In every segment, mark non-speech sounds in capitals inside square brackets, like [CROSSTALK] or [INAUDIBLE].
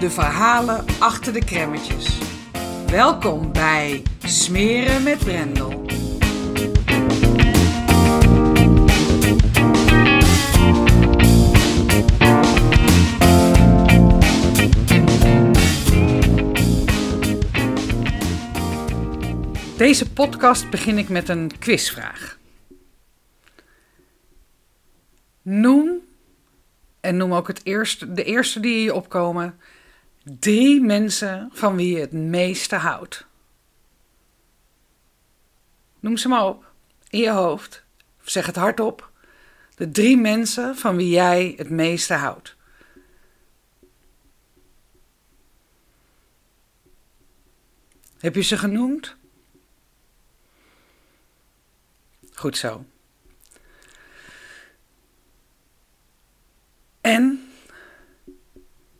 de verhalen achter de kremmetjes. Welkom bij Smeren met Brendel. Deze podcast begin ik met een quizvraag. Noem, en noem ook het eerste, de eerste die je opkomen, drie mensen van wie je het meeste houdt. Noem ze maar op, in je hoofd, of zeg het hardop. De drie mensen van wie jij het meeste houdt. Heb je ze genoemd? Goed zo. En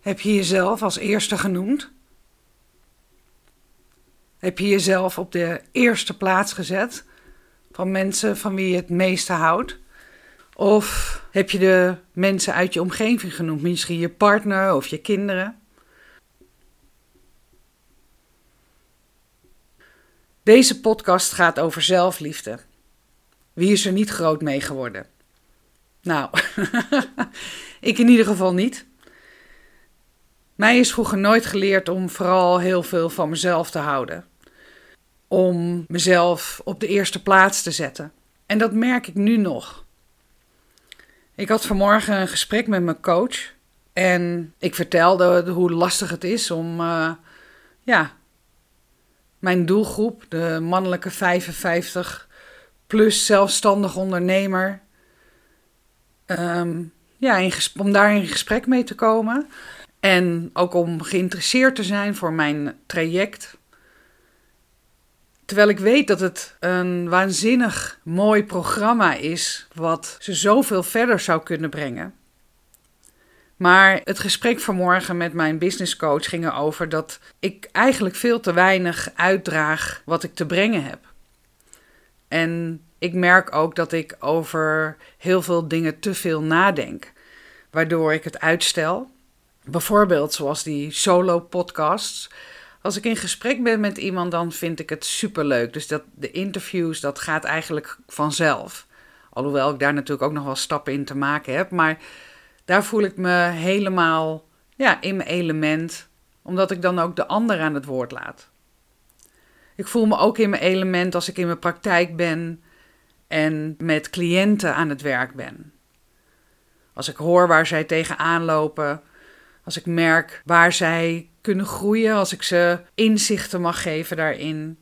heb je jezelf als eerste genoemd? Heb je jezelf op de eerste plaats gezet van mensen van wie je het meeste houdt? Of heb je de mensen uit je omgeving genoemd, misschien je partner of je kinderen? Deze podcast gaat over zelfliefde. Wie is er niet groot mee geworden? Nou, [LAUGHS] ik in ieder geval niet. Mij is vroeger nooit geleerd om vooral heel veel van mezelf te houden. Om mezelf op de eerste plaats te zetten. En dat merk ik nu nog. Ik had vanmorgen een gesprek met mijn coach. En ik vertelde hoe lastig het is om uh, ja, mijn doelgroep, de mannelijke 55 plus zelfstandig ondernemer, um, ja, om daar in gesprek mee te komen. En ook om geïnteresseerd te zijn voor mijn traject. Terwijl ik weet dat het een waanzinnig mooi programma is, wat ze zoveel verder zou kunnen brengen. Maar het gesprek vanmorgen met mijn businesscoach ging erover dat ik eigenlijk veel te weinig uitdraag wat ik te brengen heb. En ik merk ook dat ik over heel veel dingen te veel nadenk, waardoor ik het uitstel. Bijvoorbeeld zoals die solo-podcasts. Als ik in gesprek ben met iemand, dan vind ik het superleuk. Dus dat, de interviews, dat gaat eigenlijk vanzelf. Alhoewel ik daar natuurlijk ook nog wel stappen in te maken heb. Maar daar voel ik me helemaal ja, in mijn element, omdat ik dan ook de ander aan het woord laat. Ik voel me ook in mijn element als ik in mijn praktijk ben en met cliënten aan het werk ben. Als ik hoor waar zij tegenaan lopen, als ik merk waar zij kunnen groeien, als ik ze inzichten mag geven daarin.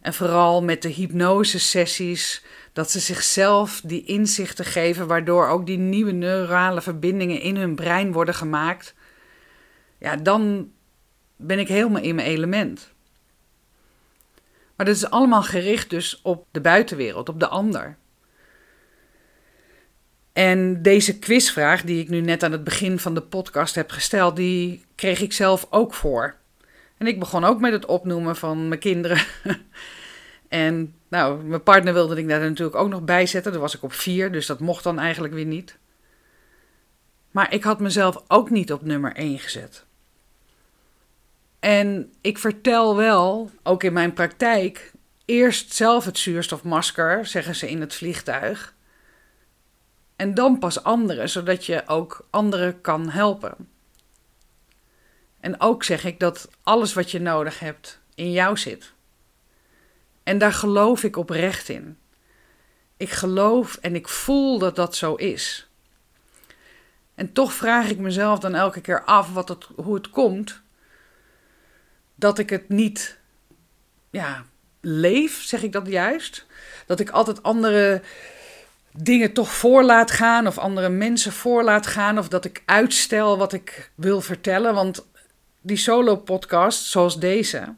En vooral met de hypnosesessies, dat ze zichzelf die inzichten geven, waardoor ook die nieuwe neurale verbindingen in hun brein worden gemaakt. Ja, dan ben ik helemaal in mijn element. Maar dat is allemaal gericht dus op de buitenwereld, op de ander. En deze quizvraag, die ik nu net aan het begin van de podcast heb gesteld, die kreeg ik zelf ook voor. En ik begon ook met het opnoemen van mijn kinderen. [LAUGHS] en nou, mijn partner wilde ik daar natuurlijk ook nog bij zetten. Daar was ik op vier, dus dat mocht dan eigenlijk weer niet. Maar ik had mezelf ook niet op nummer 1 gezet. En ik vertel wel, ook in mijn praktijk, eerst zelf het zuurstofmasker, zeggen ze in het vliegtuig. En dan pas anderen, zodat je ook anderen kan helpen. En ook zeg ik dat alles wat je nodig hebt in jou zit. En daar geloof ik oprecht in. Ik geloof en ik voel dat dat zo is. En toch vraag ik mezelf dan elke keer af wat het, hoe het komt dat ik het niet ja, leef, zeg ik dat juist? Dat ik altijd andere dingen toch voor laat gaan of andere mensen voor laat gaan of dat ik uitstel wat ik wil vertellen. Want die solo-podcast, zoals deze,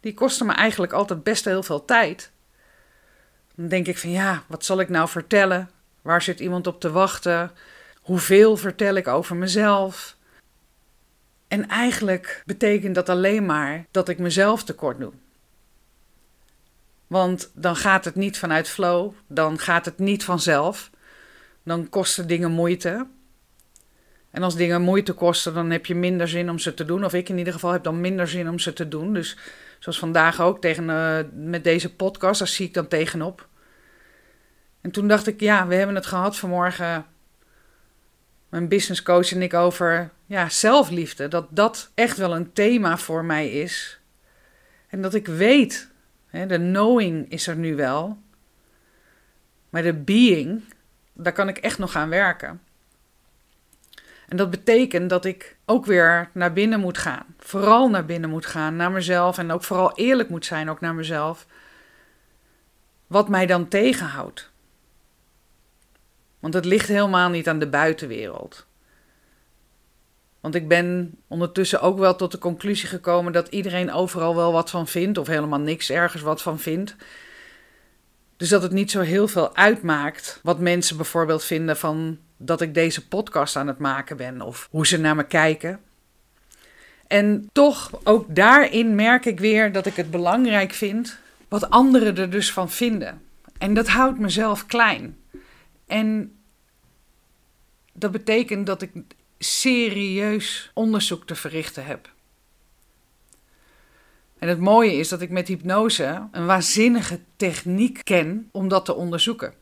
die kosten me eigenlijk altijd best heel veel tijd. Dan denk ik van ja, wat zal ik nou vertellen? Waar zit iemand op te wachten? Hoeveel vertel ik over mezelf? En eigenlijk betekent dat alleen maar dat ik mezelf tekort doe. Want dan gaat het niet vanuit flow, dan gaat het niet vanzelf. Dan kosten dingen moeite. En als dingen moeite kosten, dan heb je minder zin om ze te doen. Of ik in ieder geval heb dan minder zin om ze te doen. Dus zoals vandaag ook tegen, uh, met deze podcast, daar zie ik dan tegenop. En toen dacht ik, ja, we hebben het gehad vanmorgen, mijn business coach en ik, over ja, zelfliefde. Dat dat echt wel een thema voor mij is. En dat ik weet, de knowing is er nu wel. Maar de being, daar kan ik echt nog aan werken. En dat betekent dat ik ook weer naar binnen moet gaan. Vooral naar binnen moet gaan, naar mezelf. En ook vooral eerlijk moet zijn, ook naar mezelf. Wat mij dan tegenhoudt. Want het ligt helemaal niet aan de buitenwereld. Want ik ben ondertussen ook wel tot de conclusie gekomen dat iedereen overal wel wat van vindt, of helemaal niks ergens wat van vindt. Dus dat het niet zo heel veel uitmaakt wat mensen bijvoorbeeld vinden van dat ik deze podcast aan het maken ben, of hoe ze naar me kijken. En toch, ook daarin merk ik weer dat ik het belangrijk vind wat anderen er dus van vinden. En dat houdt mezelf klein. En dat betekent dat ik serieus onderzoek te verrichten heb. En het mooie is dat ik met hypnose een waanzinnige techniek ken om dat te onderzoeken.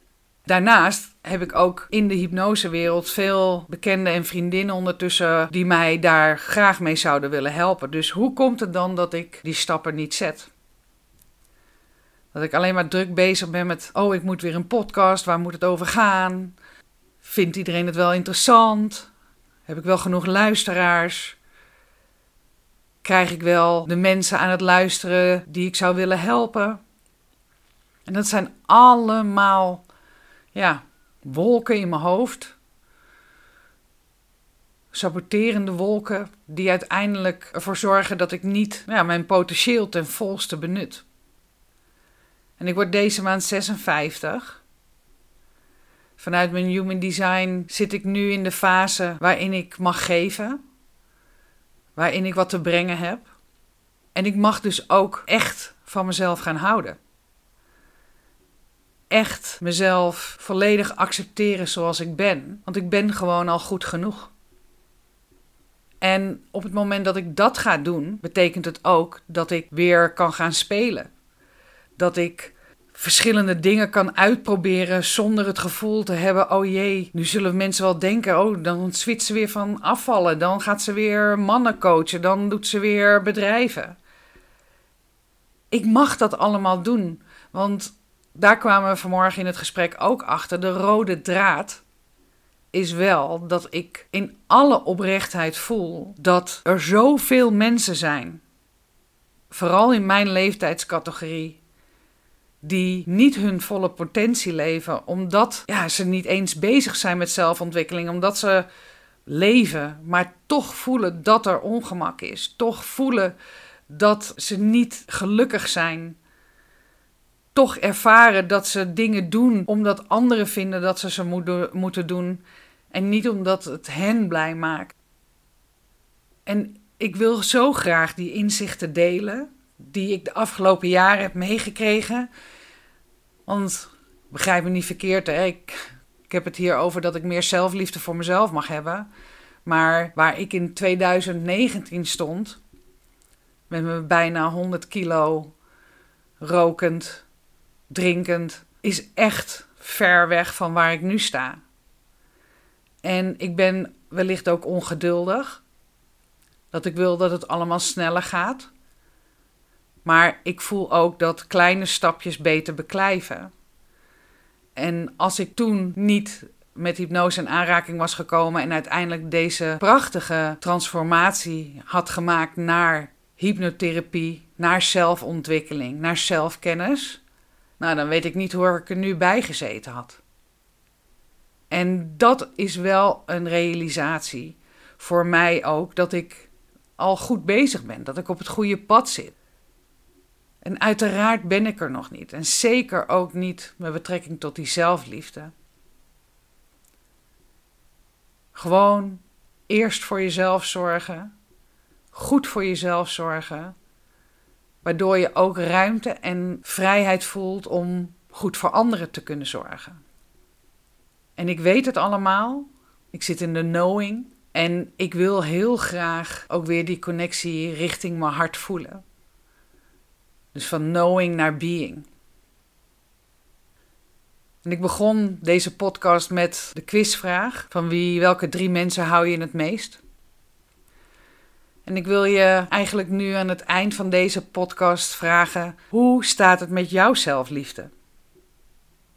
Daarnaast heb ik ook in de hypnosewereld veel bekenden en vriendinnen ondertussen die mij daar graag mee zouden willen helpen. Dus hoe komt het dan dat ik die stappen niet zet? Dat ik alleen maar druk bezig ben met: oh, ik moet weer een podcast, waar moet het over gaan? Vindt iedereen het wel interessant? Heb ik wel genoeg luisteraars? Krijg ik wel de mensen aan het luisteren die ik zou willen helpen? En dat zijn allemaal ja, wolken in mijn hoofd. Saboterende wolken die uiteindelijk ervoor zorgen dat ik niet ja, mijn potentieel ten volste benut. En ik word deze maand 56. Vanuit mijn human design zit ik nu in de fase waarin ik mag geven, waarin ik wat te brengen heb. En ik mag dus ook echt van mezelf gaan houden. Echt mezelf volledig accepteren zoals ik ben, want ik ben gewoon al goed genoeg. En op het moment dat ik dat ga doen, betekent het ook dat ik weer kan gaan spelen. Dat ik verschillende dingen kan uitproberen zonder het gevoel te hebben: oh jee, nu zullen mensen wel denken: oh, dan switcht ze weer van afvallen, dan gaat ze weer mannen coachen, dan doet ze weer bedrijven. Ik mag dat allemaal doen, want daar kwamen we vanmorgen in het gesprek ook achter. De rode draad is wel dat ik in alle oprechtheid voel dat er zoveel mensen zijn, vooral in mijn leeftijdscategorie, die niet hun volle potentie leven, omdat ja, ze niet eens bezig zijn met zelfontwikkeling, omdat ze leven, maar toch voelen dat er ongemak is, toch voelen dat ze niet gelukkig zijn, toch ervaren dat ze dingen doen omdat anderen vinden dat ze ze moeten doen en niet omdat het hen blij maakt. En ik wil zo graag die inzichten delen die ik de afgelopen jaren heb meegekregen want begrijp me niet verkeerd, hè? Ik, ik heb het hier over dat ik meer zelfliefde voor mezelf mag hebben. Maar waar ik in 2019 stond, met mijn bijna 100 kilo rokend, drinkend, is echt ver weg van waar ik nu sta. En ik ben wellicht ook ongeduldig. dat ik wil dat het allemaal sneller gaat. Maar ik voel ook dat kleine stapjes beter beklijven. En als ik toen niet met hypnose in aanraking was gekomen en uiteindelijk deze prachtige transformatie had gemaakt naar hypnotherapie, naar zelfontwikkeling, naar zelfkennis, nou dan weet ik niet hoe ik er nu bij gezeten had. En dat is wel een realisatie voor mij ook dat ik al goed bezig ben, dat ik op het goede pad zit. En uiteraard ben ik er nog niet. En zeker ook niet met betrekking tot die zelfliefde. Gewoon eerst voor jezelf zorgen. Goed voor jezelf zorgen. Waardoor je ook ruimte en vrijheid voelt om goed voor anderen te kunnen zorgen. En ik weet het allemaal. Ik zit in de knowing. En ik wil heel graag ook weer die connectie richting mijn hart voelen. Dus van knowing naar being. En ik begon deze podcast met de quizvraag: van wie, welke drie mensen hou je het meest? En ik wil je eigenlijk nu aan het eind van deze podcast vragen: hoe staat het met jouw zelfliefde?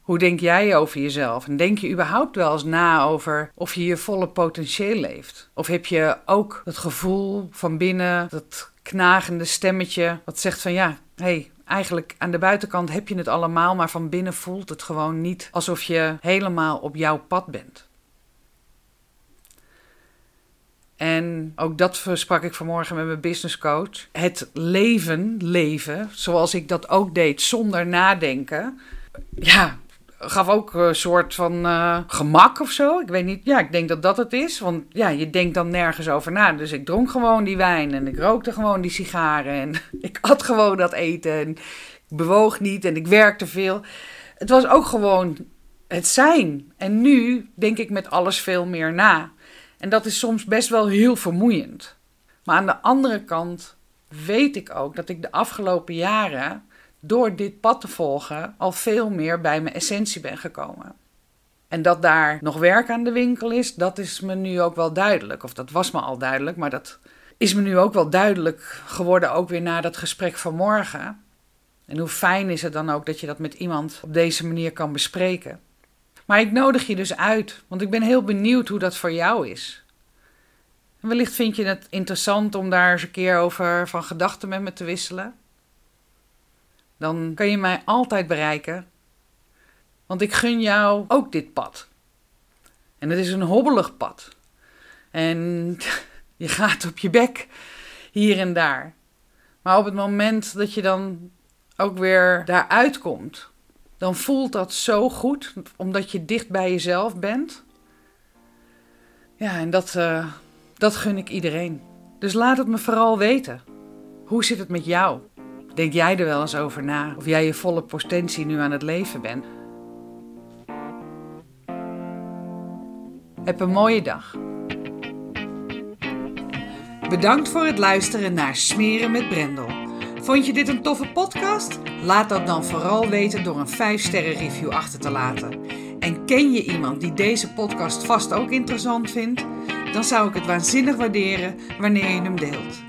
Hoe denk jij over jezelf? En denk je überhaupt wel eens na over of je je volle potentieel leeft? Of heb je ook het gevoel van binnen, dat knagende stemmetje, wat zegt van ja, hey, eigenlijk aan de buitenkant heb je het allemaal, maar van binnen voelt het gewoon niet alsof je helemaal op jouw pad bent. En ook dat sprak ik vanmorgen met mijn business coach. Het leven, leven, zoals ik dat ook deed zonder nadenken. Ja, gaf ook een soort van uh, gemak of zo. Ik weet niet. Ja, ik denk dat dat het is. Want ja, je denkt dan nergens over na. Dus ik dronk gewoon die wijn en ik rookte gewoon die sigaren. En [LAUGHS] ik at gewoon dat eten. En ik bewoog niet en ik werkte veel. Het was ook gewoon het zijn. En nu denk ik met alles veel meer na. En dat is soms best wel heel vermoeiend. Maar aan de andere kant weet ik ook dat ik de afgelopen jaren door dit pad te volgen al veel meer bij mijn essentie ben gekomen. En dat daar nog werk aan de winkel is, dat is me nu ook wel duidelijk. Of dat was me al duidelijk, maar dat is me nu ook wel duidelijk geworden, ook weer na dat gesprek van morgen. En hoe fijn is het dan ook dat je dat met iemand op deze manier kan bespreken. Maar ik nodig je dus uit, want ik ben heel benieuwd hoe dat voor jou is. Wellicht vind je het interessant om daar eens een keer over van gedachten met me te wisselen dan kan je mij altijd bereiken. Want ik gun jou ook dit pad. En het is een hobbelig pad. En [LAUGHS] je gaat op je bek hier en daar. Maar op het moment dat je dan ook weer daaruit komt, dan voelt dat zo goed, omdat je dicht bij jezelf bent. Ja, en dat, uh, dat gun ik iedereen. Dus laat het me vooral weten. Hoe zit het met jou? Denk jij er wel eens over na of jij je volle potentie nu aan het leven bent? Heb een mooie dag. Bedankt voor het luisteren naar Smeren met Brendel. Vond je dit een toffe podcast? Laat dat dan vooral weten door een 5-sterren review achter te laten. En ken je iemand die deze podcast vast ook interessant vindt? Dan zou ik het waanzinnig waarderen wanneer je hem deelt.